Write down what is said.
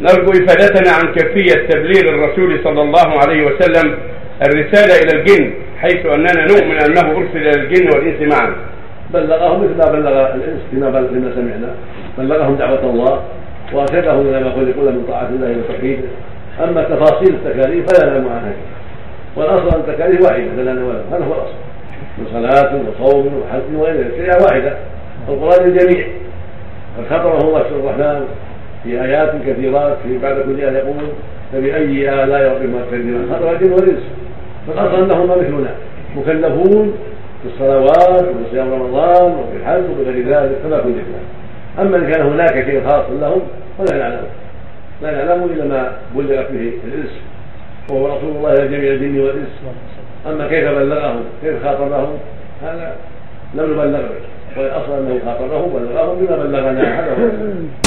نرجو إفادتنا عن كيفية تبليغ الرسول صلى الله عليه وسلم الرسالة إلى الجن حيث أننا نؤمن أنه أرسل إلى الجن والإنس معا. بلغهم مثل ما بلغ الإنس فيما فيما سمعنا. بلغهم دعوة الله وارشدهم إلى ما خلقوا من طاعة الله وتوحيده أما تفاصيل التكاليف فلا نعلم عنها والأصل أن التكاليف واحدة لا نعلم هذا هو الأصل. من صلاه وصوم وحج وغير شريعه واحدة. القرآن للجميع قد خطره الله الرحمن. في آيات كثيرات في بعد كل آية يقول فبأي آلاء ربكما تكذبان خطر الجن والانس فالاصل انهما مثلنا مكلفون بالصلوات وبصيام رمضان وبالحج وبغير ذلك كما كلفنا أما إن كان هناك شيء خاص لهم فلا نعلم. لا نعلم إلا ما بلغت به الانس وهو رسول الله إلى جميع الجن والانس أما كيف بلغهم؟ كيف خاطبهم هذا لم نبلغ به والاصل أنه خاطبهم بلغهم بما بلغنا. هذا